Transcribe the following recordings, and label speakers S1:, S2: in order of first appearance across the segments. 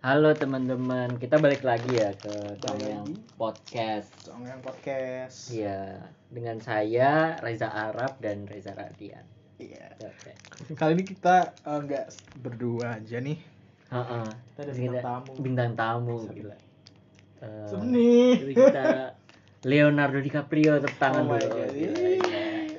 S1: Halo teman-teman, kita balik lagi ya ke
S2: lagi.
S1: Podcast.
S2: Congeng Podcast.
S1: Iya, dengan saya Reza Arab dan Reza Radian.
S2: Iya.
S1: Oke.
S2: Kali ini kita eh, nggak berdua aja nih.
S1: Heeh.
S2: Kita ada bintang tamu.
S1: Bintang tamu gila. Eh,
S2: Seni.
S1: jadi kita Leonardo DiCaprio tepuk tangan
S2: Oh
S1: dulu.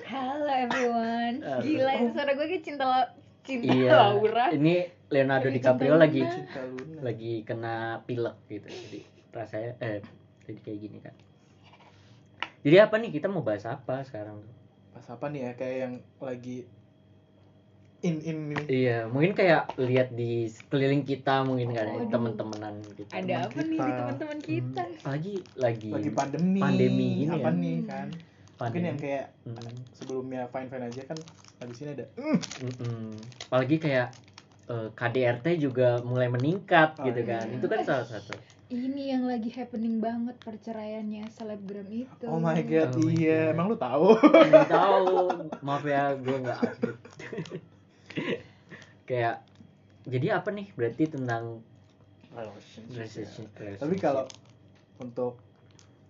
S3: Halo everyone. Gila, suara gue kayak cinta cinta
S1: Iya.
S3: Laura.
S1: Ini Leonardo
S3: Lagi
S1: DiCaprio
S3: cinta
S1: lagi
S3: Luna.
S2: Cinta
S1: lagi kena pilek gitu. Jadi rasanya eh jadi kayak gini kan. Jadi apa nih kita mau bahas apa sekarang?
S2: Pas apa nih ya kayak yang lagi in in ini.
S1: Iya, mungkin kayak lihat di sekeliling kita mungkin kan ya,
S3: Waduh.
S1: teman-temanan gitu.
S3: Ada apa nih di teman-teman kita?
S1: Apalagi lagi,
S2: Lagi pandemi.
S1: Pandemi gini
S2: apa
S1: ya.
S2: nih kan? Mungkin
S1: pandemi.
S2: yang kayak
S1: Mm,
S2: sebelumnya fine fine aja kan habis ini ada
S1: mm-mm. Apalagi kayak eh, KDRT juga mulai meningkat
S2: Oh,
S1: gitu
S2: iya.
S1: kan. Itu kan salah satu.
S3: Ini yang lagi happening banget perceraiannya selebgram itu.
S2: Oh my god,
S1: Oh my
S2: iya.
S1: God.
S2: Emang lu tahu?
S1: Nggak tahu, maaf ya, gue nggak update. kayak jadi apa nih berarti tentang relationship,
S2: Tapi kalau untuk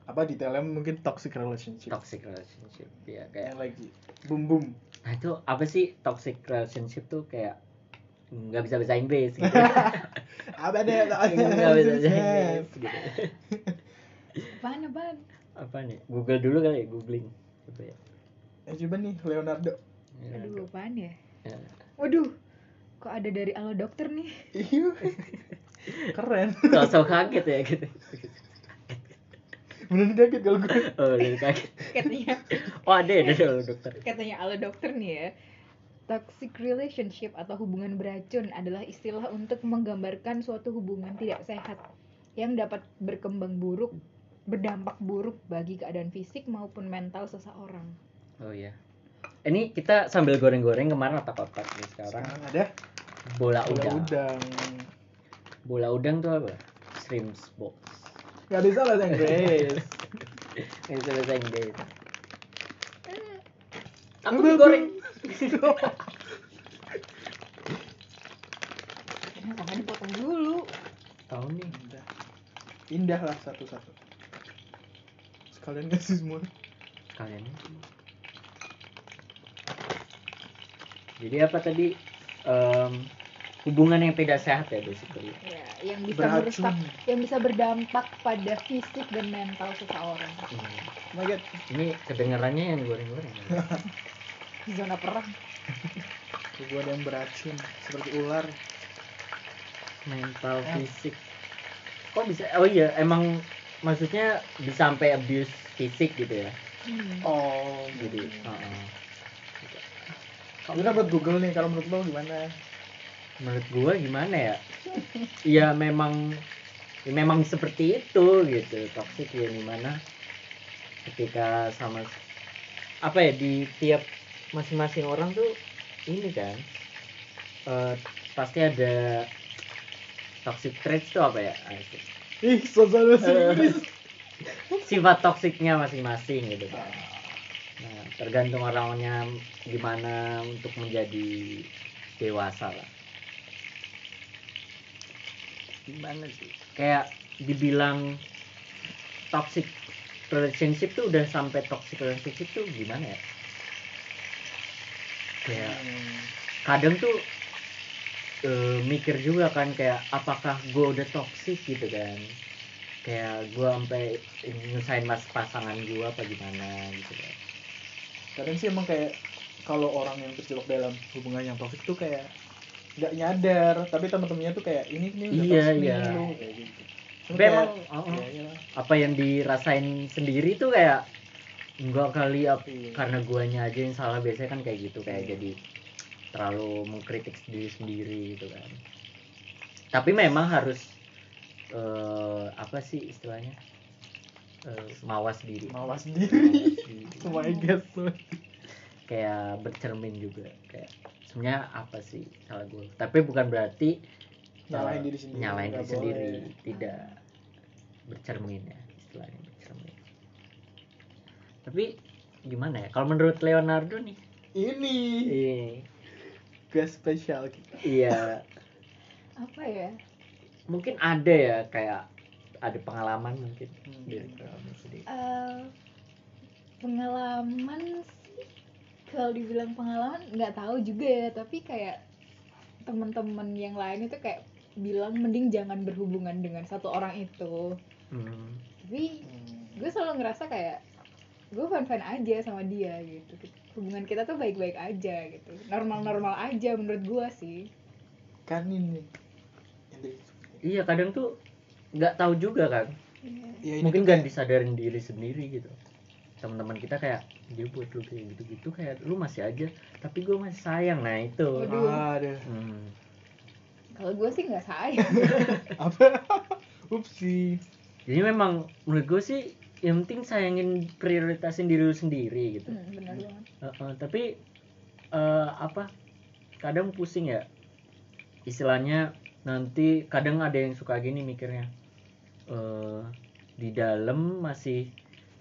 S2: apa detailnya mungkin toxic relationship
S1: toxic relationship ya kayak
S2: yang lagi boom boom
S1: Nah itu apa sih toxic relationship tuh kayak nggak bisa bahasa Inggris gitu.
S2: apa deh
S1: nggak bisa bahasa Inggris gitu.
S3: Apaan, apaan?
S1: Apa nih? Google dulu kali ya, googling. Coba ya.
S2: eh coba nih Leonardo
S3: Aduh, apaan ya?
S1: Ya.
S3: Waduh, kok ada dari Alo Dokter nih?
S2: Iya. keren
S1: Langsung kaget ya gitu.
S2: beneran kaget kalau gue
S1: Oh, kaget.
S3: Katanya,
S1: Oh ada ya dari Alo dokter.
S3: katanya Alo Dokter nih ya. Toxic relationship atau hubungan beracun adalah istilah untuk menggambarkan suatu hubungan tidak sehat yang dapat berkembang buruk, berdampak buruk bagi keadaan fisik maupun mental seseorang.
S1: Oh iya. Ini kita sambil goreng-goreng kemarin otak otak nih sekarang.
S2: sekarang ada
S1: Bola
S2: bola
S1: udang.
S2: udang
S1: Bola udang tuh apa? Shrimps box.
S2: nggak bisa bahasa Inggris
S1: Ini bisa bahasa Inggris. Aku
S2: Aduh,
S3: nggak dipotong dulu?
S1: Tahu nih.
S2: indah indah lah satu satu sekalian kasih semua
S1: kalian jadi apa tadi Em, hubungan yang tidak sehat ya basically
S3: Ya, yang bisa
S2: beracun
S3: merusak, yang bisa berdampak pada fisik dan mental seseorang.
S1: Hmm.
S2: oh my god
S1: ini kedengarannya yang goreng-goreng
S3: Zona perang.
S2: gue ada yang beracun seperti ular
S1: mental
S2: Ya.
S1: fisik kok bisa oh iya emang maksudnya bisa sampai abuse fisik gitu ya
S3: Hmm.
S2: oh
S1: jadi
S2: gitu
S1: heeh.
S2: Itu kan buat Google nih, kalau menurut lo gimana?
S1: menurut gua gimana ya ya memang ya memang seperti itu gitu toxic ya gimana ketika sama apa ya di tiap masing-masing orang tuh ini kan eh, pasti ada toxic traits tuh apa ya.
S2: Ih, Inggris.
S1: sifat toksiknya masing-masing gitu kan nah, tergantung orangnya gimana untuk menjadi dewasa lah gimana sih kayak dibilang toxic relationship tuh udah sampai toxic relationship tuh gimana ya kayak kadang tuh eh, mikir juga kan kayak apakah gue udah toxic gitu kan kayak gue sampai nyusahin mas pasangan gue apa gimana gitu kan
S2: Kadang sih emang kayak kalau orang yang terjebak dalam hubungan yang toksik tuh kayak nggak nyadar, tapi teman-temannya tuh kayak ini nih udah
S1: Iya,
S2: toxic nih
S1: iya.
S2: lu kayak gitu. Terus
S1: tapi
S2: kayak,
S1: emang oh,
S2: ya, ya.
S1: apa yang dirasain sendiri tuh kayak enggak kali
S2: Iya.
S1: karena guanya aja yang salah biasanya kan kayak gitu kayak
S2: Iya.
S1: jadi terlalu mengkritik diri sendiri gitu kan tapi memang harus eh, apa sih istilahnya Eh, mawas diri
S2: mawas
S1: Mawas
S2: diri.
S1: diri.
S2: Oh my god.
S1: kayak bercermin juga kayak sebenarnya apa sih salah gue tapi bukan berarti
S2: Nyalahin
S1: eh,
S2: diri sendiri,
S1: nyalahin
S2: nggak
S1: diri sendiri tidak bercermin ya istilahnya tapi gimana ya? Kalau menurut Leonardo nih?
S2: Ini.
S1: Iya.
S2: Guest spesial kita.
S1: iya.
S3: Apa ya?
S1: Mungkin ada ya kayak ada pengalaman mungkin.
S2: Hmm.
S1: dari kamu sendiri
S3: Eh, pengalaman sih kalau dibilang pengalaman nggak tahu juga ya. Tapi kayak teman-teman yang lain itu kayak bilang mending jangan berhubungan dengan satu orang itu.
S1: Hmm.
S3: tapi
S2: Hmm.
S3: gue selalu ngerasa kayak gue fan fan aja sama dia gitu. Hubungan kita tuh baik baik aja gitu. Normal normal aja menurut gue sih.
S2: Kan ini.
S1: Iya kadang tuh nggak tahu juga kan.
S2: Ya, ini
S1: mungkin
S2: kayak-
S1: disadarin diri sendiri gitu. Teman-teman kita kayak dia buat lu kayak gitu-gitu kayak lu masih aja tapi gue masih sayang. Nah itu.
S3: Waduh.
S1: hmm.
S3: kalau gue sih nggak sayang.
S2: Apa? Upsi.
S1: Jadi memang menurut gue sih yang penting sayangin prioritasin diri lu sendiri gitu.
S3: Hmm, benar banget.
S1: Heeh, tapi eh, apa kadang pusing ya. Istilahnya nanti kadang ada yang suka gini mikirnya. Eh di dalam masih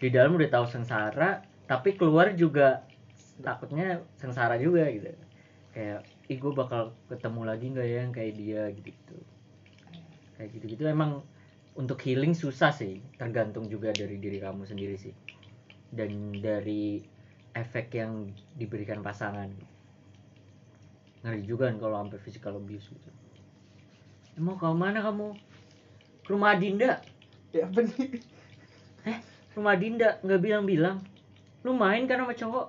S1: di dalam udah tahu sengsara tapi keluar juga takutnya sengsara juga gitu. Kayak ih gue bakal ketemu lagi nggak ya yang kayak dia? Gitu kayak gitu gitu emang untuk healing susah sih tergantung juga dari diri kamu sendiri sih. Dan dari efek yang diberikan pasangan. Ngeri juga kan kalau sampai physical abuse gitu. Mau ke mana kamu? Ke rumah Dinda?
S2: Ya apa nih
S1: rumah Dinda? Nggak bilang-bilang. Lu main kan sama cowok?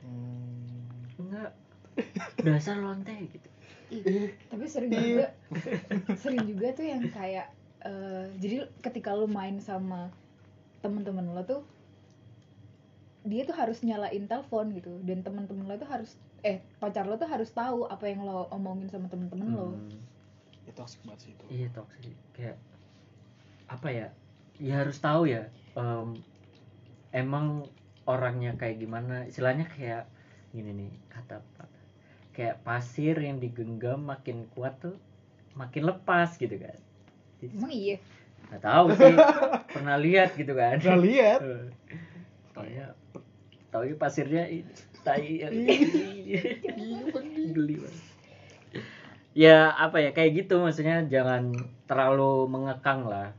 S2: Hmm.
S1: enggak dasar lonte gitu.
S3: Ih, tapi sering juga sering juga tuh yang kayak eh, jadi ketika lu main sama temen-temen lo tuh dia tuh harus nyalain telepon gitu. Dan temen-temen lo tuh harus eh pacar lo tuh harus tahu apa yang lo omongin sama temen-temen lo.
S1: Hmm,
S2: ya toxic banget sih itu.
S1: Iya toxic. Kayak apa ya? Ya harus tahu ya em, emang orangnya kayak gimana. Istilahnya kayak gini nih kata kayak pasir yang digenggam makin kuat tuh makin lepas gitu kan
S3: emang iya?
S1: Nggak tahu sih. Pernah lihat gitu kan.
S2: Pernah lihat?
S1: Taunya taunya pasirnya tai yang geli. Banget. ya apa ya kayak gitu maksudnya. Jangan terlalu mengekang lah.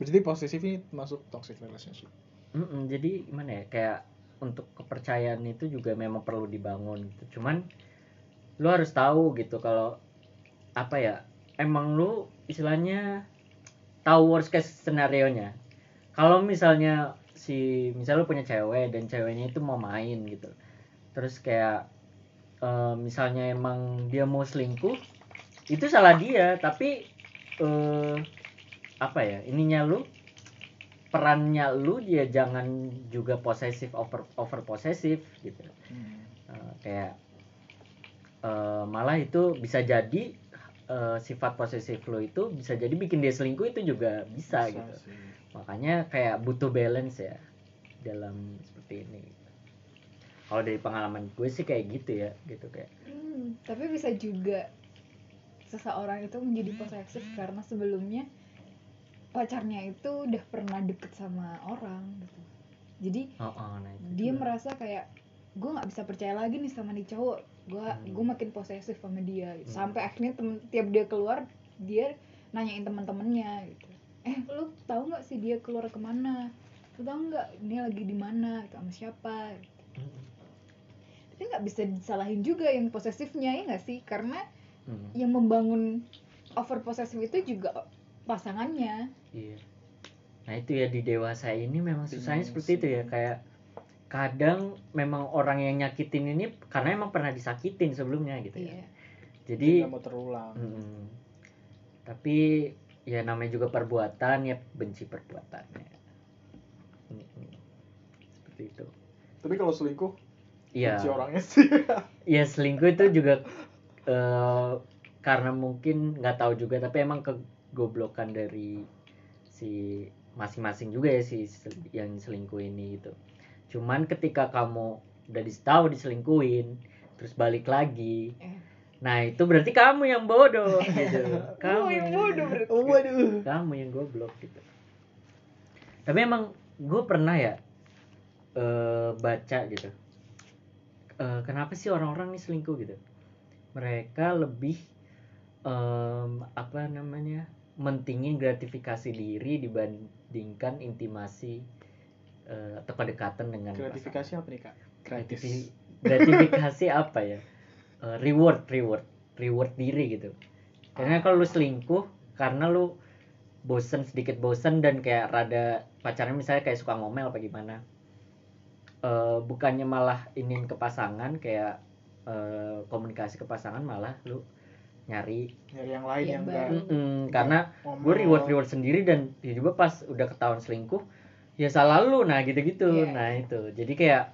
S2: Berarti posesif ini masuk toxic relationship?
S1: Mm-mm, jadi gimana ya kayak untuk kepercayaan itu juga memang perlu dibangun gitu. Cuman lu harus tahu gitu kalau apa ya emang lu istilahnya tahu worst case scenario nya. Kalau misalnya si misal lu punya cewek dan ceweknya itu mau main gitu. Terus kayak eh, misalnya emang dia mau selingkuh itu salah dia. Tapi eh apa ya ininya lu perannya lu dia jangan juga posesif over over posesif gitu. Eh, kayak eh, malah itu bisa jadi eh, sifat posesif lu itu bisa jadi bikin dia selingkuh itu juga bisa, gitu
S2: sih.
S1: makanya kayak butuh balance ya dalam seperti ini kalau dari pengalaman gue sih kayak gitu ya gitu kayak
S3: Hmm, tapi bisa juga seseorang itu menjadi posesif karena sebelumnya pacarnya itu udah pernah deket sama orang gitu. Jadi
S1: oh, oh nah itu
S3: dia
S1: juga.
S3: merasa kayak gue nggak bisa percaya lagi nih sama nih cowok. Gue
S1: Hmm.
S3: gue makin posesif sama dia. gitu.
S1: Hmm.
S3: Sampai akhirnya temen, tiap dia keluar dia nanyain teman-temannya gitu. Eh lu tahu nggak sih dia keluar ke mana? Lu tahu nggak ini lagi di mana? Gitu, sama siapa? Gitu.
S1: Mm,
S3: Tapi nggak bisa disalahin juga yang posesifnya ya nggak sih? Karena
S1: mm,
S3: yang membangun over posesif itu juga pasangannya
S1: iya nah itu ya di dewasa ini memang susahnya seperti itu ya kayak kadang memang orang yang nyakitin ini karena emang pernah disakitin sebelumnya gitu ya.
S3: Iya.
S1: Jadi
S2: nggak mau terulang.
S1: Mm, tapi ya namanya juga perbuatan ya benci perbuatannya. Mm-mm. seperti itu.
S2: Tapi kalau selingkuh
S1: Iya.
S2: si orangnya sih.
S1: Ya selingkuh itu juga eh, karena mungkin nggak tahu juga tapi emang kegoblokan dari si masing-masing juga ya si yang selingkuh ini gitu cuman ketika kamu udah tahu diselingkuhin terus balik lagi
S3: Eh.
S1: nah itu berarti kamu yang bodoh gitu. Kamu
S3: Oh, yang bodoh berarti.
S2: oh waduh.
S1: Kamu yang goblok gitu. Tapi emang gue pernah ya eh, baca gitu. Eh, kenapa sih orang-orang nih selingkuh gitu? Mereka lebih em, apa namanya mentingin gratifikasi diri dibandingkan intimasi eh, atau kedekatan dengan
S2: gratifikasi apa nih kak? Gratis.
S1: Gratifi- gratifikasi apa ya? Eh, reward reward. Reward diri gitu. Karena kalau lu selingkuh karena lu bosen sedikit bosen dan kayak rada pacarnya misalnya kayak suka ngomel apa gimana Eh, bukannya malah inin ke pasangan kayak eh, komunikasi ke pasangan malah lu nyari
S2: nyari yang lain
S3: Yang
S2: yang enggak
S3: baru.
S1: Mm-mm, karena
S2: ngomel.
S1: gue reward reward sendiri dan tiba-tiba pas udah ketahuan selingkuh ya salah lu. Nah gitu-gitu.
S3: Iya.
S1: nah itu. Jadi kayak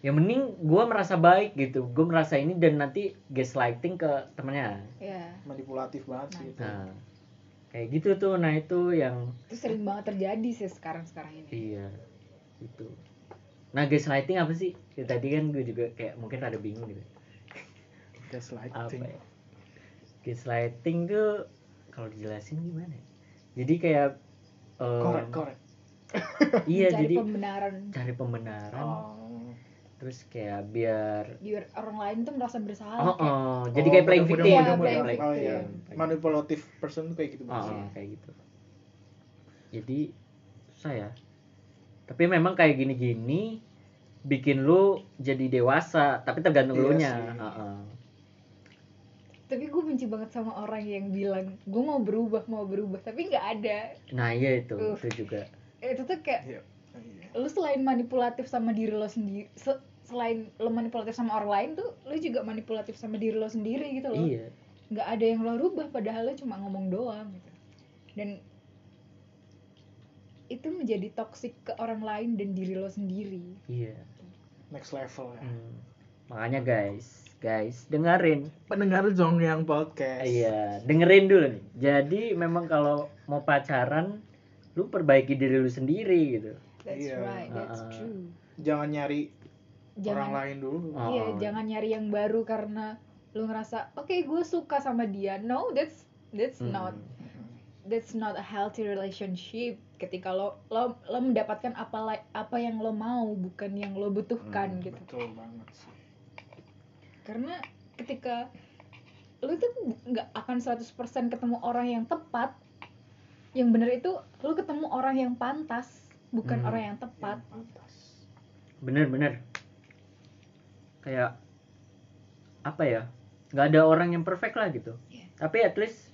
S1: ya mending gue merasa baik gitu. Gue merasa ini dan nanti gaslighting ke temennya.
S3: Ya
S2: manipulatif banget sih itu.
S1: Nah kayak gitu tuh. Nah itu yang
S3: itu sering banget terjadi sih sekarang sekarang ini.
S1: Iya itu nah gaslighting apa sih? Ya, tadi kan gue juga kayak mungkin rada bingung gitu. Apa
S2: gaslighting
S1: ya? Gaslighting tuh kalau dijelasin gimana ya? jadi kayak eh,
S2: korek korek
S1: iya
S3: Mencari
S1: jadi
S3: pembenaran.
S1: cari pembenaran.
S2: Oh.
S1: terus kayak biar
S3: biar orang lain tuh merasa bersalah
S1: oh,
S3: kayak,
S1: oh, jadi
S2: Oh,
S1: kayak playing
S2: mudah-
S1: victim
S3: mudah-
S1: Kayak
S3: playing
S1: playing
S2: oh iya
S1: victim.
S2: manipulatif person tuh kayak gitu
S1: Oh, oh, kayak gitu. Jadi susah ya. Tapi memang kayak gini-gini bikin lu jadi dewasa tapi tergantung
S2: Iya
S1: lu nya.
S3: tapi gue benci banget sama orang yang bilang gue mau berubah mau berubah tapi nggak ada.
S1: Nah iya itu
S3: Uh.
S1: itu juga
S3: itu tuh kayak
S2: Iya. Oh, iya.
S3: lu selain manipulatif sama diri lo sendiri se- selain lo manipulatif sama orang lain tuh lu juga manipulatif sama diri lo sendiri gitu loh.
S1: Iya.
S3: Nggak ada yang lo rubah padahal lo cuma ngomong doang gitu. Dan itu menjadi toksik ke orang lain dan diri lo sendiri.
S1: Iya.
S2: Next level ya.
S1: Hmm. makanya guys guys dengerin.
S2: Pendengar Jong yang podcast.
S1: Iya dengerin dulu nih. Jadi memang kalau mau pacaran lu perbaiki diri lu sendiri gitu
S3: that's
S2: Iya.
S3: right that's
S1: Uh-uh.
S3: true
S2: jangan nyari orang
S3: jangan
S2: lain dulu
S1: Oh.
S3: iya jangan nyari yang baru karena lu ngerasa oke gue suka sama dia no that's that's
S1: Hmm.
S3: not that's not a healthy relationship ketika lo lo lo mendapatkan apa apa yang lo mau bukan yang lo butuhkan
S1: Hmm,
S3: gitu
S2: betul banget sih
S3: karena ketika lu tuh nggak akan 100% ketemu orang yang tepat yang bener itu lu ketemu orang yang pantas bukan
S1: Hmm.
S3: orang yang tepat.
S2: Yang pantas.
S1: Bener-bener kayak apa ya nggak ada orang yang perfect lah gitu.
S3: Iya.
S1: tapi at least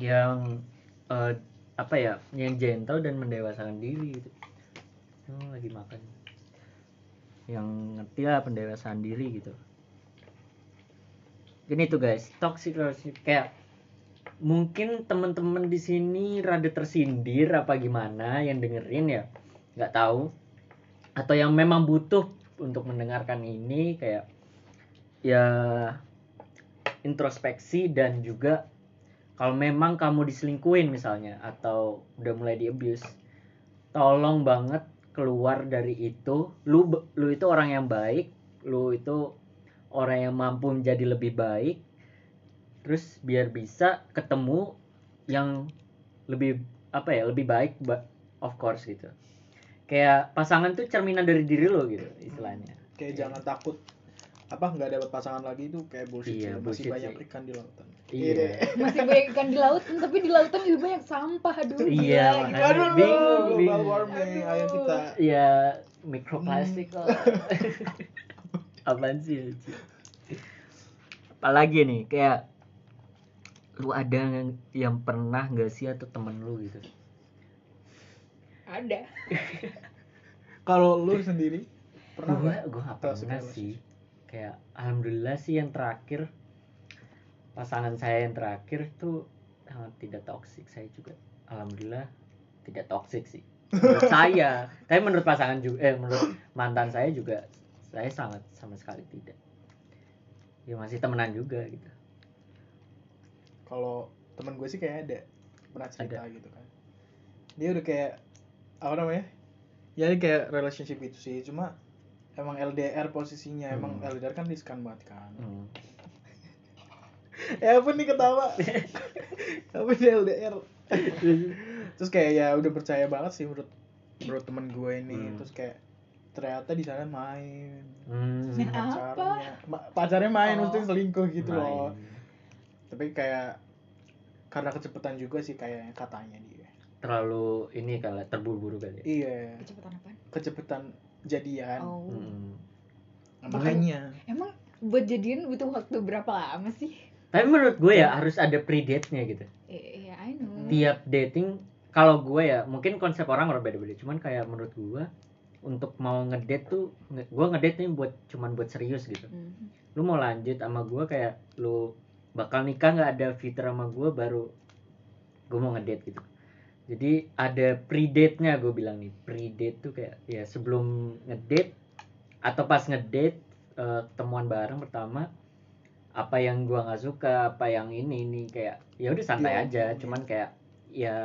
S1: yang eh, apa ya yang gentle dan mendewasakan diri gitu. Oh, lagi makan. Yang ngerti lah pendewasaan diri gitu. Gini tuh guys toxic relationship kayak mungkin temen-temen di sini rada tersindir apa gimana yang dengerin ya? Nggak tahu. Atau yang memang butuh untuk mendengarkan ini kayak ya introspeksi dan juga kalau memang kamu diselingkuin misalnya atau udah mulai di abuse tolong banget keluar dari itu. Lu lu itu orang yang baik lu itu orang yang mampu menjadi lebih baik terus biar bisa ketemu yang lebih apa ya lebih baik ba- of course gitu kayak pasangan tuh cerminan dari diri lo gitu istilahnya
S2: kayak jangan takut apa nggak dapat pasangan lagi itu kayak bullshit
S1: Iya,
S2: sih. masih
S1: bullshit
S2: banyak
S1: sih.
S2: ikan di lautan
S1: Iya.
S3: masih banyak ikan di lautan tapi di lautan juga banyak sampah aduh
S1: Iya,
S3: gitu.
S2: aduh
S1: Bingung,
S2: global
S1: bingung.
S2: warming ayo
S3: Aduh.
S2: kita
S1: ya mikroplastik lah apaan sih apalagi nih kayak lu ada yang, yang pernah nggak sih atau temen lu gitu?
S3: Ada.
S2: Kalau lu sendiri pernah
S1: gua gua
S2: Toxic
S1: pernah sih. kayak alhamdulillah sih yang terakhir pasangan saya yang terakhir tuh sangat tidak toksik saya juga. Alhamdulillah tidak toksik sih. Menurut saya. Tapi menurut pasangan juga eh menurut mantan saya juga saya sangat sama sekali tidak. Ya masih temenan juga gitu
S2: kalau temen gue sih kayak ada pernah cerita gitu kan dia udah kayak apa namanya ya dia kayak relationship itu sih cuma emang LDR posisinya emang
S1: Hmm.
S2: LDR kan riskan banget kan
S1: Hmm.
S2: ya apa nih ketawa apa nih LDR terus kayak ya udah percaya banget sih menurut menurut temen gue ini
S1: Hmm.
S2: terus kayak ternyata di sana main
S1: Hmm.
S3: Main apa?
S2: pacarnya Ma- pacarnya main
S3: Oh.
S2: mesti selingkuh gitu
S1: Main.
S2: loh tapi kayak karena kecepatan juga sih kayaknya katanya dia.
S1: Terlalu ini kali terburu-buru kali ya.
S2: iya.
S3: Kecepatan apa?
S2: Kecepatan jadian.
S3: Oh.
S1: Mm-mm.
S2: makanya
S3: emang buat jadian butuh waktu berapa lama sih?
S1: Tapi menurut gue ya harus ada pre-date-nya gitu.
S3: Iya I know.
S1: Tiap dating kalau gue ya mungkin konsep orang berbeda-beda cuman kayak menurut gue untuk mau ngedate tuh gue ngedate nih buat cuman buat serius gitu.
S3: Hmm.
S1: lu mau lanjut sama gue kayak lu bakal nikah nggak ada fitur sama gue baru gue mau ngedate gitu. Jadi ada pre-date nya gue bilang nih. Pre-date tuh kayak ya sebelum ngedate atau pas ngedate eh, ketemuan bareng pertama apa yang gua nggak suka apa yang ini ini kayak ya udah santai
S2: Iya,
S1: aja.
S2: iya.
S1: cuman kayak ya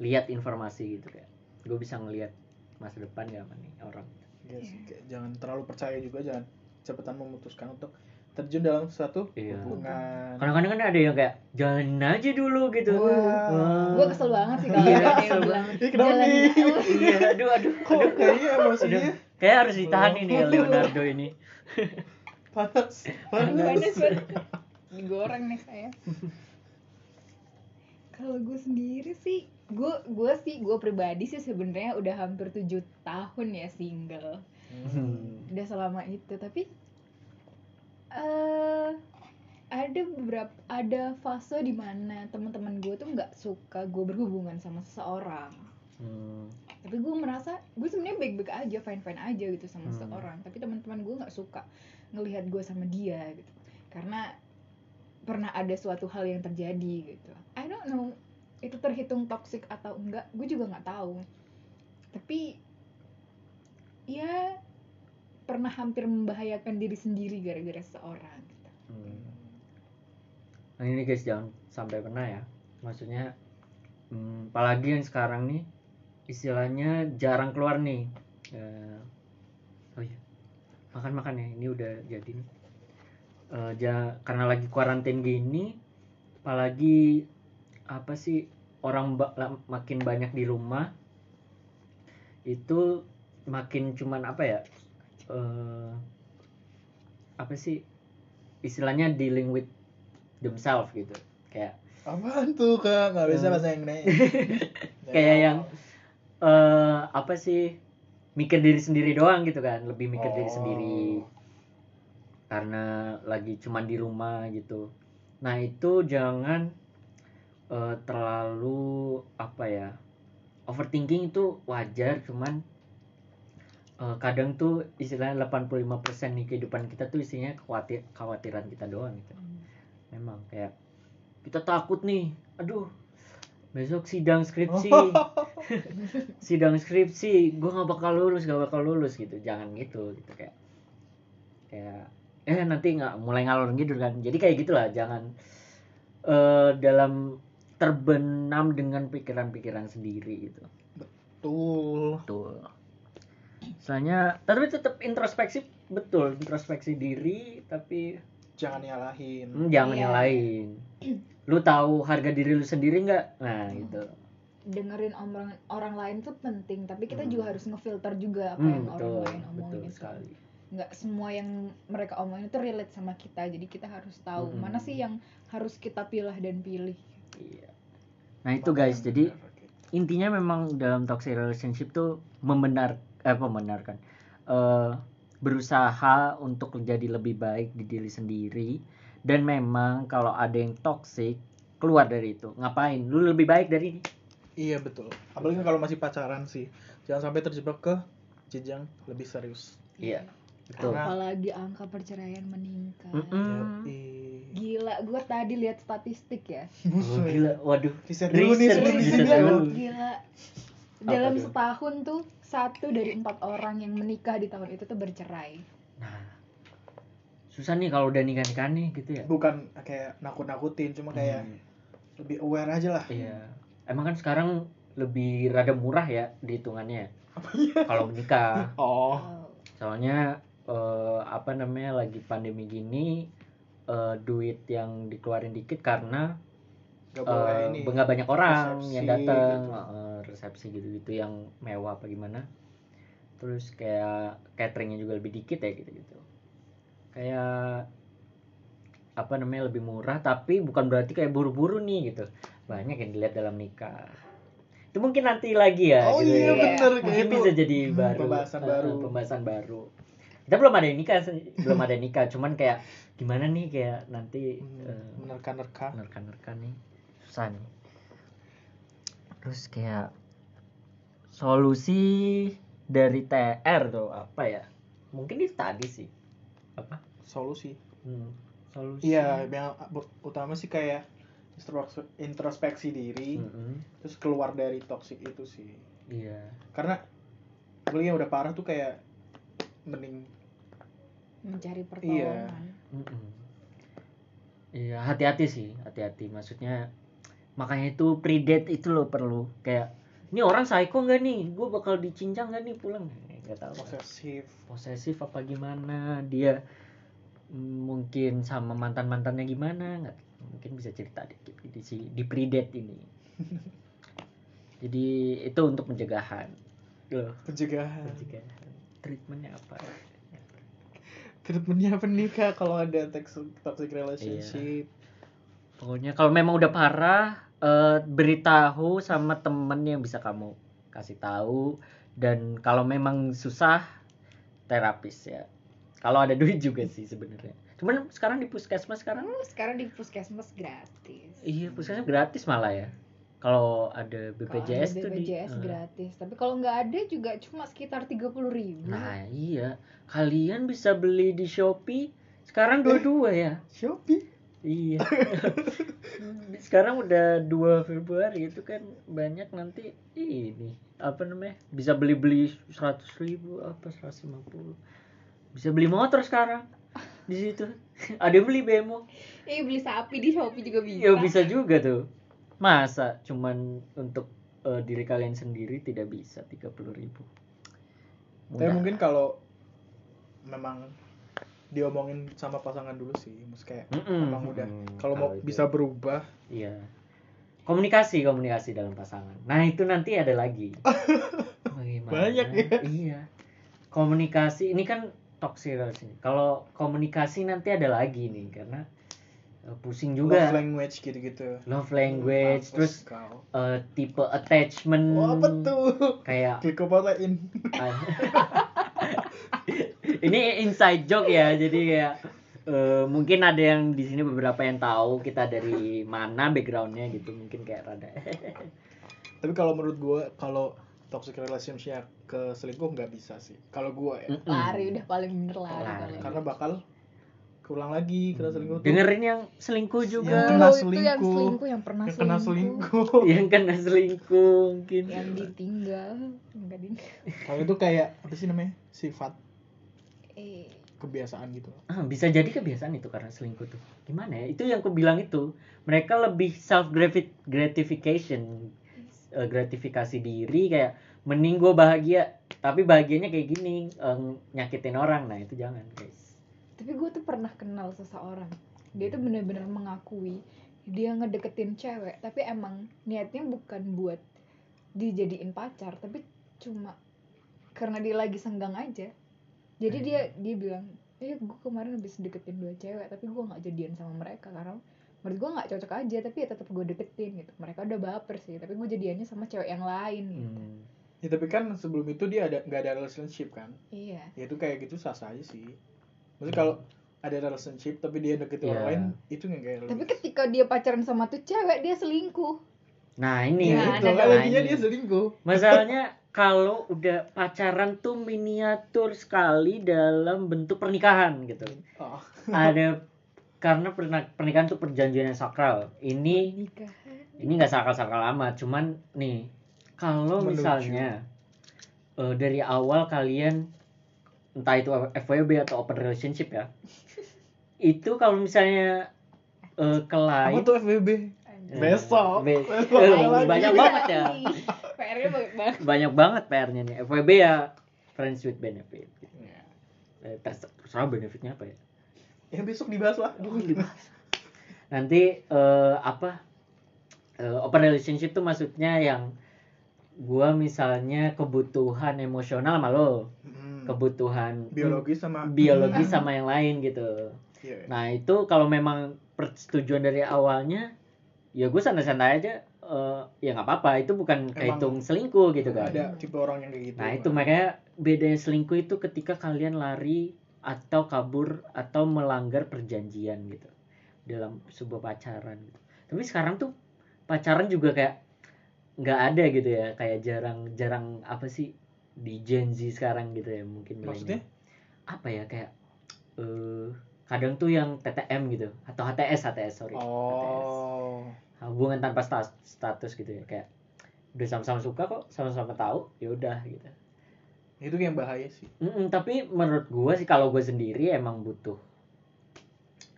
S1: lihat informasi gitu kayak. Gue bisa ngelihat masa depan gak nih orang.
S2: Iya sih, kayak jangan terlalu percaya juga jangan cepetan memutuskan untuk terjun dalam suatu
S1: Iya.
S2: hubungan
S1: kadang-kadang kan ada yang kayak jalanin aja dulu gitu
S2: Wah.
S1: Wah.
S3: gue kesel banget sih kalau
S1: Iya,
S3: ada yang
S1: kesel
S3: bilang "Jalan-
S2: nih?"
S1: Iya aduh aduh
S2: kok
S1: aduh
S2: kayaknya emosinya
S1: Aduh. kayak harus ditahan ini ya Leonardo ini
S2: panas
S3: panas
S2: panas
S3: banget digoreng nih saya kalau gue sendiri sih gue gue sih gue pribadi sih sebenarnya udah hampir tujuh tahun ya single
S1: Hmm.
S3: udah selama itu tapi eh ada beberapa ada fase di mana teman-teman gue tuh nggak suka gue berhubungan sama seseorang.
S1: Hmm.
S3: tapi gue merasa gue sebenarnya baik-baik aja fine fine aja gitu sama
S1: Hmm.
S3: seseorang. Tapi teman-teman gue nggak suka ngelihat gue sama dia gitu. Karena pernah ada suatu hal yang terjadi gitu. I don't know itu terhitung toxic atau enggak gue juga nggak tahu. Tapi ya pernah hampir membahayakan diri sendiri gara-gara seseorang gitu.
S1: Hmm. Nah ini guys jangan sampai pernah ya. Maksudnya, hmm, apalagi yang sekarang nih istilahnya jarang keluar nih. Eh, oh iya, makan makan ya. Ini udah jadi nih. Eh, ja- karena lagi kuarantin gini, apalagi apa sih orang ba- makin banyak di rumah itu makin cuman apa ya? Eh apa sih istilahnya dealing with themselves gitu. Kayak
S2: apaan tuh kak? Nggak bisa
S1: Hmm.
S2: bahasa Inggris.
S1: Kayak yang- eh apa sih mikir diri sendiri doang gitu kan. Lebih mikir diri
S2: Oh.
S1: sendiri. Karena lagi cuman di rumah gitu. Nah itu jangan eh, terlalu apa ya overthinking itu wajar cuman eh, kadang tuh istilahnya 85% nih kehidupan kita tuh isinya khawatir khawatiran kita doang gitu. Memang kayak kita takut nih aduh besok sidang skripsi. Sidang skripsi gue nggak bakal lulus gak bakal lulus gitu. Jangan gitu gitu kayak kayak eh nanti nggak mulai ngalor gitu kan. Jadi kayak gitulah jangan eh dalam terbenam dengan pikiran-pikiran sendiri gitu.
S2: Tuh
S1: betul Soalnya tapi tetap introspeksi betul introspeksi diri tapi
S2: jangan nyalahin
S1: Hmm, jangan
S3: Iya.
S1: yang lain. Lu tahu harga diri lu sendiri nggak? Nah, gitu.
S3: dengerin orang orang lain tuh penting tapi kita
S1: Hmm.
S3: juga harus ngefilter juga apa
S1: Hmm,
S3: yang
S1: betul,
S3: orang lain
S1: betul
S3: omongin gitu.
S1: sekali.
S3: nggak semua yang mereka omongin itu relate sama kita jadi kita harus tahu
S1: Hmm.
S3: mana sih yang harus kita pilih dan pilih
S1: Iya. Nah, itu guys. Jadi intinya memang dalam toxic relationship tuh membenar eh membenarkan. Eh berusaha untuk menjadi lebih baik di diri sendiri. Dan memang kalau ada yang toxic keluar dari itu. Ngapain? Lu lebih baik dari ini.
S2: Iya betul. Apalagi kalau masih pacaran sih. Jangan sampai terjebak ke jenjang lebih serius.
S1: Iya betul.
S3: Apalagi angka perceraian meningkat.
S1: Mm-mm.
S2: Yoi.
S3: gila gue tadi lihat statistik ya.
S1: Oh, gila waduh.
S2: Riset dulu nih,
S1: Riset,
S2: riset
S1: riset
S2: dulu.
S1: dulu.
S3: gila dalam
S1: tuh?
S3: setahun tuh satu dari empat orang yang menikah di tahun itu tuh bercerai.
S1: Nah susah nih kalau udah nikah nikah nih gitu ya.
S2: Bukan kayak nakut-nakutin cuma kayak
S1: Hmm,
S2: lebih aware aja lah.
S1: Iya. Emang kan sekarang lebih rada murah ya dihitungannya. Kalau menikah.
S2: Oh.
S1: Soalnya eh, apa namanya lagi pandemi gini eh, duit yang dikeluarin dikit karena
S2: gak boleh
S1: eh,
S2: ini
S1: nggak banyak orang
S2: resepsi
S1: yang datang
S2: gitu.
S1: eh, resepsi gitu-gitu yang mewah apa gimana. Terus kayak cateringnya juga lebih dikit ya gitu-gitu. Kayak apa namanya lebih murah tapi bukan berarti kayak buru-buru nih gitu. Banyak yang dilihat dalam nikah. Itu mungkin nanti lagi ya
S2: Oh
S1: gitu
S2: iya,
S1: ya.
S2: bener,
S1: mungkin bisa jadi
S2: Hmm,
S1: baru.
S2: pembahasan
S1: eh,
S2: baru.
S1: pembahasan baru. Kita belum ada yang nikah belum ada yang nikah. Cuman kayak gimana nih kayak nanti
S2: Hmm,
S1: eh,
S2: menerka-nerka.
S1: nerka-nerka nih. Susah nih. Terus kayak solusi dari TR tuh apa ya? Mungkin itu tadi sih. Apa?
S2: Solusi.
S1: Hmm, solusi.
S2: Iya yang utama sih kayak introspek- introspeksi diri
S1: Mm-mm,
S2: terus keluar dari toxic itu sih.
S1: Iya.
S2: Karena gue yang udah parah tuh kayak mending
S3: mencari pertolongan.
S1: Mm-mm. iya hati-hati sih hati-hati. Maksudnya makanya itu predate itu loh perlu. Kayak ini orang psycho nggak nih? Gue bakal dicincang nggak nih pulang? Nggak tahu.
S2: Posesif.
S1: Posesif apa gimana? Dia mungkin sama mantan mantannya gimana? Nggak mungkin bisa cerita dikit. Di si di predate ini. Jadi itu untuk pencegahan. Loh,
S2: pencegahan.
S1: Pencegahan. Treatmentnya apa?
S2: Treatmentnya apa nih kak? Kalau ada toxic, toxic relationship
S1: pokoknya kalau memang udah parah eh, beritahu sama temen yang bisa kamu kasih tahu. Dan kalau memang susah terapis ya. Kalau ada duit juga sih sebenarnya. Cuman sekarang di puskesmas sekarang?
S3: Hmm, sekarang di puskesmas gratis.
S1: Iya puskesmas gratis malah ya. Kalau ada BPJS
S3: ada
S1: tuh di
S3: BPJS
S1: eh.
S3: gratis. Tapi kalau nggak ada juga cuma sekitar tiga puluh ribu.
S1: Nah iya. Kalian bisa beli di Shopee sekarang dua-dua ya.
S2: Shopee
S1: Iya. Sekarang udah 2 Februari itu kan banyak nanti ini apa namanya bisa beli beli seratus ribu apa 150 bisa beli motor sekarang di situ. Ada yang beli bemo
S3: eh beli sapi di shopee juga bisa.
S1: Ya bisa juga tuh. Masa cuman untuk eh, diri kalian sendiri tidak bisa 30 ribu?
S2: Tapi mungkin kalau memang diomongin sama pasangan dulu sih Maksud kayak
S1: Mm-mm.
S2: emang udah
S1: Mm,
S2: kalau mau
S1: itu.
S2: bisa berubah
S1: Iya. Komunikasi, komunikasi dalam pasangan. Nah, itu nanti ada lagi. Bagaimana?
S2: Banyak ya.
S1: Iya. Komunikasi ini kan toxic relation. Kalau komunikasi nanti ada lagi nih karena eh, pusing
S2: love
S1: juga.
S2: language gitu-gitu
S1: Love language,
S2: Mampus
S1: terus
S2: kau.
S1: eh, tipe attachment.
S2: Wah, apa tuh?
S1: Kayak
S2: Klik in.
S1: ini inside joke ya jadi kayak eh, mungkin ada yang di sini beberapa yang tahu kita dari mana backgroundnya gitu mungkin kayak rada
S2: Tapi kalau menurut gue kalau toxic relationship ke selingkuh nggak bisa sih. Kalau gue ya.
S3: Lari udah paling bener lari,
S1: Lari.
S2: Karena bakal keulang lagi kena selingkuh tuh.
S1: dengerin yang selingkuh
S2: Yang
S1: juga
S2: kena
S3: Oh, itu yang
S2: selingkuh.
S3: selingkuh yang pernah
S2: Yang kena
S3: selingkuh,
S2: selingkuh.
S1: yang kena selingkuh mungkin
S3: yang ditinggal enggak di
S2: Kalau itu kayak apa sih namanya? Sifat kebiasaan gitu.
S1: Ah, bisa jadi kebiasaan itu karena selingkuh tuh. Gimana ya? Itu yang aku bilang itu. Mereka lebih self gratification eh, gratifikasi diri kayak mending gue bahagia tapi bahagianya kayak gini eh, nyakitin orang. Nah itu jangan guys.
S3: Tapi gue tuh pernah kenal seseorang. Dia tuh bener-bener mengakui dia ngedeketin cewek tapi emang niatnya bukan buat dijadiin pacar tapi cuma karena dia lagi senggang aja jadi dia dia bilang eh gue kemarin habis deketin dua cewek tapi gue nggak jadian sama mereka karena menurut gue nggak cocok aja tapi ya tetap gue deketin gitu mereka udah baper sih tapi gue jadiannya sama cewek yang lain gitu
S1: Hmm.
S2: Ya, tapi kan sebelum itu dia ada nggak ada relationship kan?
S3: iya
S2: Ya itu kayak gitu sah sah aja sih. Maksudnya kalau ada relationship tapi dia deketin orang
S1: Iya.
S2: lain itu nggak kayak
S3: tapi ketika dia pacaran sama tuh cewek dia selingkuh
S1: nah ini
S3: Ya,
S2: itu kan
S1: Nah,
S2: dia selingkuh.
S1: masalahnya kalau udah pacaran tuh miniatur sekali dalam bentuk pernikahan gitu
S2: Oh.
S1: ada karena pernikahan tuh perjanjian yang sakral ini
S3: nikahan
S1: ini nggak sakral-sakral amat cuman nih kalau misalnya eh, dari awal kalian entah itu FWB atau open relationship ya itu kalau misalnya eh, ke
S2: Apa tuh FWB?
S1: eh,
S2: Besok.
S1: be-
S2: Besok lagi.
S1: banyak banget ya
S3: PR-nya banyak banget
S1: banyak banget PR-nya nih FWB ya friends with benefit
S2: Ya.
S1: Eh, terser- terserah benefitnya apa ya
S2: Ya besok dibahas lah.
S1: nanti eh, apa eh, open relationship tuh maksudnya yang gua misalnya kebutuhan emosional sama lo
S2: Hmm.
S1: kebutuhan
S2: Biologis sama
S1: biologi sama yang lain gitu
S2: Iya.
S1: Nah itu kalau memang persetujuan dari awalnya, ya gue santai-santai aja. Eh, ya nggak apa-apa. Itu bukan kehitung selingkuh gitu kan.
S2: ada tipe orang yang kayak gitu
S1: Nah itu makanya bedanya selingkuh itu ketika kalian lari atau kabur atau melanggar perjanjian gitu dalam sebuah pacaran. Gitu. Tapi sekarang tuh pacaran juga kayak nggak ada gitu ya, kayak jarang-jarang apa sih di Gen Z sekarang gitu ya mungkin
S2: maksudnya
S1: apa ya kayak eh kadang tuh yang TTM gitu atau HTS HTS sorry HTS. Hubungan tanpa sta- status gitu ya. Kayak udah sama-sama suka kok sama-sama tahu ya udah gitu.
S2: Itu yang bahaya sih.
S1: Mm-mm, tapi menurut gua sih kalau gue sendiri emang butuh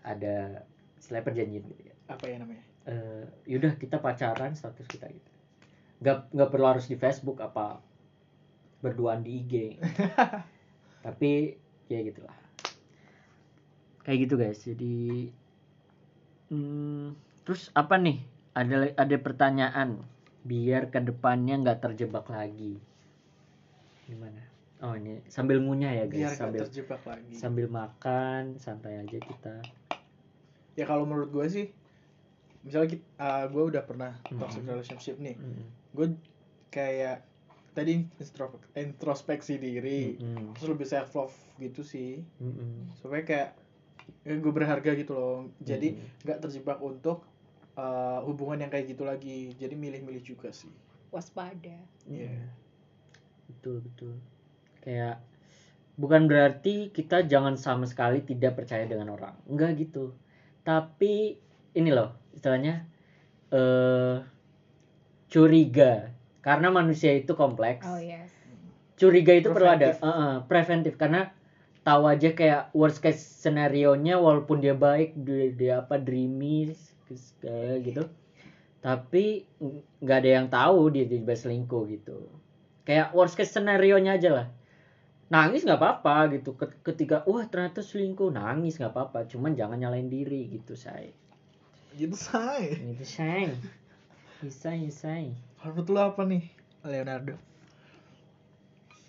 S1: ada istilah perjanjian gitu ya.
S2: Apa ya namanya?
S1: Eh, yaudah kita pacaran status kita gitu. Nggak nggak perlu harus di Facebook apa berduaan di IG tapi ya gitulah. Kayak gitu guys. Jadi hmm, terus apa nih? Ada ada pertanyaan. Biar ke depannya nggak terjebak lagi. Gimana? Oh ini sambil ngunyah ya
S2: biar
S1: guys
S2: gak
S1: sambil
S2: terjebak lagi.
S1: sambil makan santai aja kita.
S2: Ya kalau menurut gue sih misalnya kita, gue udah pernah
S1: Mhm.
S2: toxic relationship nih.
S1: Mm,
S2: gue kayak tadi introspeksi diri
S1: mm,
S2: terus lebih self love gitu sih.
S1: Mm, mm,
S2: supaya kayak ya gue berharga gitu loh. Jadi
S1: mm.
S2: nggak terjebak untuk uh, hubungan yang kayak gitu lagi. Jadi milih-milih juga sih.
S3: Waspada.
S2: Iya.
S1: Mm. betul betul. Kayak bukan berarti kita jangan sama sekali tidak percaya dengan orang. Enggak gitu. Tapi ini loh istilahnya eh curiga. Karena manusia itu kompleks.
S3: Oh yes.
S1: Curiga itu perlu ada.
S2: Preventif.
S1: Eh, eh, preventif. Karena tahu aja kayak worst case scenario nya walaupun dia baik dia, dia apa dreamy kayak gitu. Tapi ng- nggak ada yang tahu dia tiba selingkuh gitu. Kayak worst case scenario nya aja lah. Nangis nggak apa-apa gitu. Ket- ketika wah ternyata selingkuh nangis nggak apa-apa. Cuman jangan nyalain diri gitu say.
S2: Gitu say.
S1: Gitu say. Bisa say
S2: Harus lu apa nih Leonardo?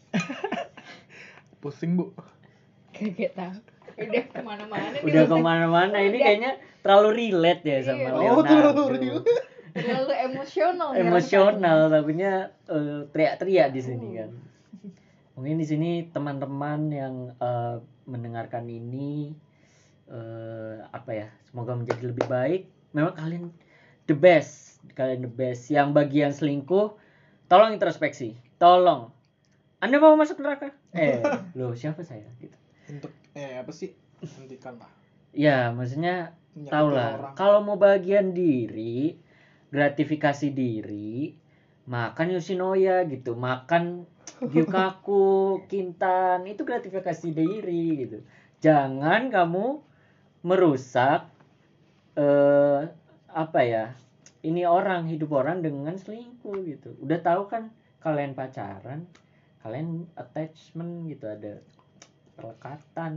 S2: Pusing bu.
S3: Kaget tahu udah ke mana-mana
S1: udah
S3: ke
S1: mana-mana ini
S3: Udah.
S1: kayaknya terlalu relate ya sama
S3: Iya.
S2: Oh,
S1: Leonardo
S2: terlalu relate.
S3: terlalu emosional nih
S1: emosional tapinya eh, teriak-teriak di sini
S3: Hmm.
S1: kan. Mungkin di sini teman-teman yang eh, mendengarkan ini eh, apa ya semoga menjadi lebih baik. Memang kalian the best kalian the best. Yang bagian selingkuh tolong introspeksi. Tolong. Anda mau masuk neraka? Eh loh siapa saya? Gitu.
S2: Untuk eh apa sih hentikan lah
S1: ya maksudnya Tahu lah, kalau mau bagian diri, gratifikasi diri, makan Yoshinoya gitu, makan Gyukaku, Kintan, itu gratifikasi diri gitu. Jangan kamu merusak eh apa ya? Ini orang hidup orang dengan selingkuh gitu. Udah tahu kan kalian pacaran, kalian attachment gitu ada pelekatan,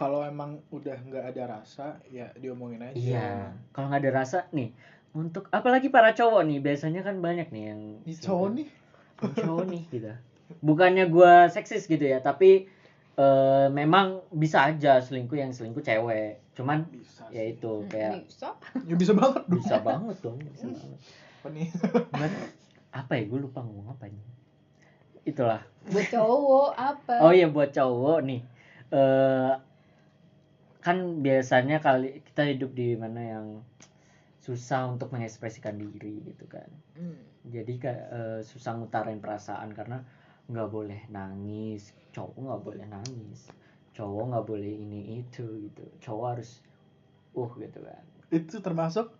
S2: kalau emang udah nggak ada rasa ya diomongin aja
S1: Iya, kalau nggak ada rasa nih, untuk apalagi para cowok nih, biasanya kan banyak nih yang
S2: Ih, cowok nih
S1: yang cowok nih gitu. Bukannya gua seksis gitu ya, tapi eh, memang bisa aja selingkuh yang selingkuh cewek. Cuman
S2: bisa
S1: ya itu
S3: Hmm,
S1: kayak
S3: bisa
S2: ya bisa banget dong
S1: bisa banget dong, bisa banget.
S2: apa nih
S1: apa ya, gue lupa ngomong apa ini. Itulah.
S3: buat cowok apa
S1: Oh iya buat cowok nih. eh kan biasanya kali kita hidup di mana yang susah untuk mengekspresikan diri gitu kan.
S3: Hmm.
S1: Jadi eh, susah ngutarin perasaan karena nggak boleh nangis, cowok nggak boleh nangis, cowok nggak boleh ini itu gitu. Cowok harus uh gitu kan.
S2: itu termasuk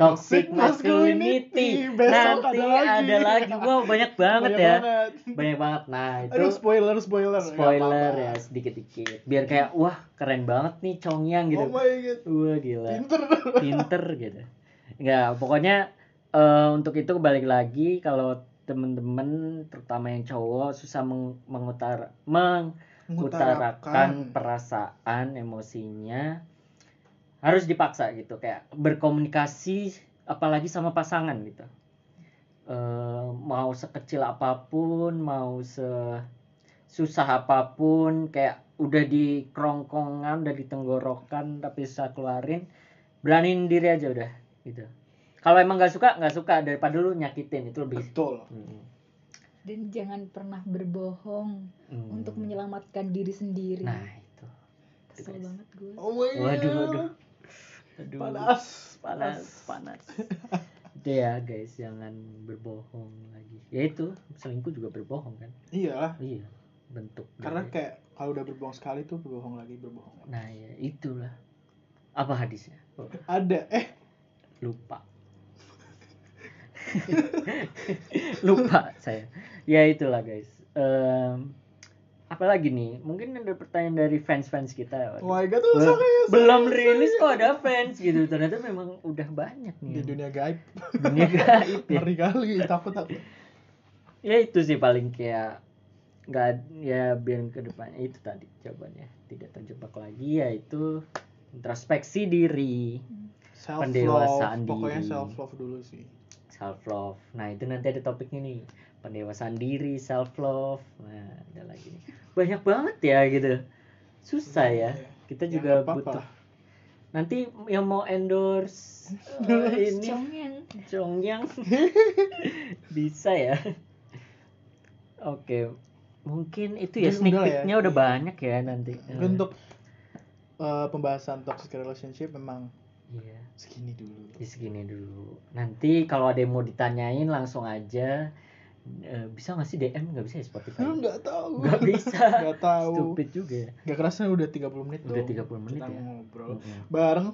S1: Toxic masculinity.
S2: Besok
S1: Nanti
S2: ada lagi.
S1: ada lagi. Wow, banyak banget
S2: banyak
S1: ya.
S2: banget.
S1: Banyak banget. Nah, itu
S2: aduh spoiler spoiler
S1: spoiler
S2: apa-apa.
S1: ya sedikit-dikit biar kayak wah keren banget nih Chongyang gitu
S2: oh my god
S1: wah gila
S2: pinter
S1: pinter gitu nggak pokoknya eh, untuk itu balik lagi kalau temen-temen terutama yang cowok susah meng- mengutar mengutarakan perasaan emosinya harus dipaksa gitu kayak berkomunikasi apalagi sama pasangan gitu. Eh, mau sekecil apa pun mau se susah apa pun kayak udah di kerongkongan udah di tenggorokan tapi bisa keluarin beraniin diri aja udah gitu. Kalau emang nggak suka nggak suka daripada lu nyakitin itu lebih.
S2: Betul.
S1: Hmm.
S3: dan jangan pernah berbohong
S1: Hmm.
S3: untuk menyelamatkan diri sendiri.
S1: Nah itu.
S3: Kesel banget gue
S2: oh my
S1: waduh waduh Aduh.
S2: panas
S1: panas panas. itu ya guys jangan berbohong lagi. Ya itu selingkuh juga berbohong kan?
S2: Iya.
S1: Iya bentuk
S2: karena
S1: dari-
S2: kayak kalau udah berbohong sekali tuh berbohong lagi berbohong lagi.
S1: Nah ya itulah. Apa hadisnya? Oh,
S2: ada eh.
S1: Lupa. Lupa saya. Ya itulah guys. Em, apalagi nih mungkin ada pertanyaan dari fans fans kita
S2: oh my god tuh
S1: Be-
S2: serius
S1: belum rilis kok ada fans gitu. Ternyata memang udah banyak nih
S2: di dunia gaib.
S1: Dunia gaib ya.
S2: ngeri kali takut takut.
S1: Ya itu sih paling kayak nggak ya biar ke depannya. Itu tadi jawabannya. Tidak terjebak lagi yaitu introspeksi diri.
S2: Self love
S1: Pendewasaan
S2: pokoknya
S1: diri.
S2: self love dulu sih.
S1: Self love nah itu nanti ada topiknya nih. Pendewasaan diri self love nah ada lagi nih banyak banget ya gitu. Susah ya. Kita
S2: Ya,
S1: juga
S2: nggak apa-apa
S1: butuh. nanti yang mau endorse eh, ini
S3: Congyang.
S1: Congyang bisa ya. Oke. Mungkin itu ya sneak
S2: udah ya.
S1: peeknya udah banyak ya nanti.
S2: Untuk eh, pembahasan toxic relationship memang
S1: iya.
S2: segini dulu.
S1: Di segini dulu. Nanti kalau ada yang mau ditanyain langsung aja Eh, bisa nggak sih DM nggak bisa ya Spotify?
S2: Lu nggak tahu.
S1: Nggak bisa.
S2: Nggak tahu.
S1: Stupid juga. Ya
S2: nggak kerasa udah 30 menit
S1: Udah
S2: tuh.
S1: 30 menit
S2: kita
S1: ya.
S2: ngobrol bareng.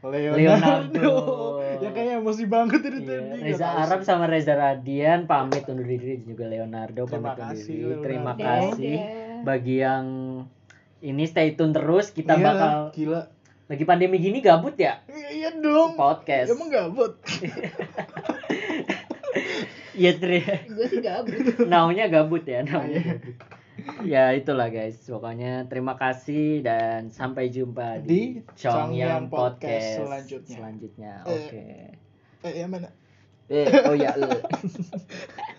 S2: Leonardo,
S1: Leonardo.
S2: ya kayaknya emosi banget ini
S1: Iya,
S2: tadi
S1: Reza Arab sama Reza Radian pamit undur diri juga Leonardo
S2: Terima
S1: pamit undur
S2: kasih,
S1: diri.
S2: Leonardo.
S1: Terima kasih bagi yang ini stay tune terus. Kita
S2: Iya,
S1: bakal
S2: gila.
S1: Lagi pandemi gini gabut ya?
S2: Iya, iya dong.
S1: Podcast.
S2: emang gabut
S1: Iya Tri.
S3: gue sih gabut
S1: Naunya gabut ya, naunya
S2: Iya.
S1: gabut. Ya itulah guys, pokoknya terima kasih dan sampai jumpa di,
S2: Di
S1: Chongyang
S2: Chongyang
S1: Podcast,
S2: Podcast selanjutnya.
S1: Selanjutnya,
S2: Eh.
S1: oke.
S2: eh ya mana
S1: Eh, oh ya, eh.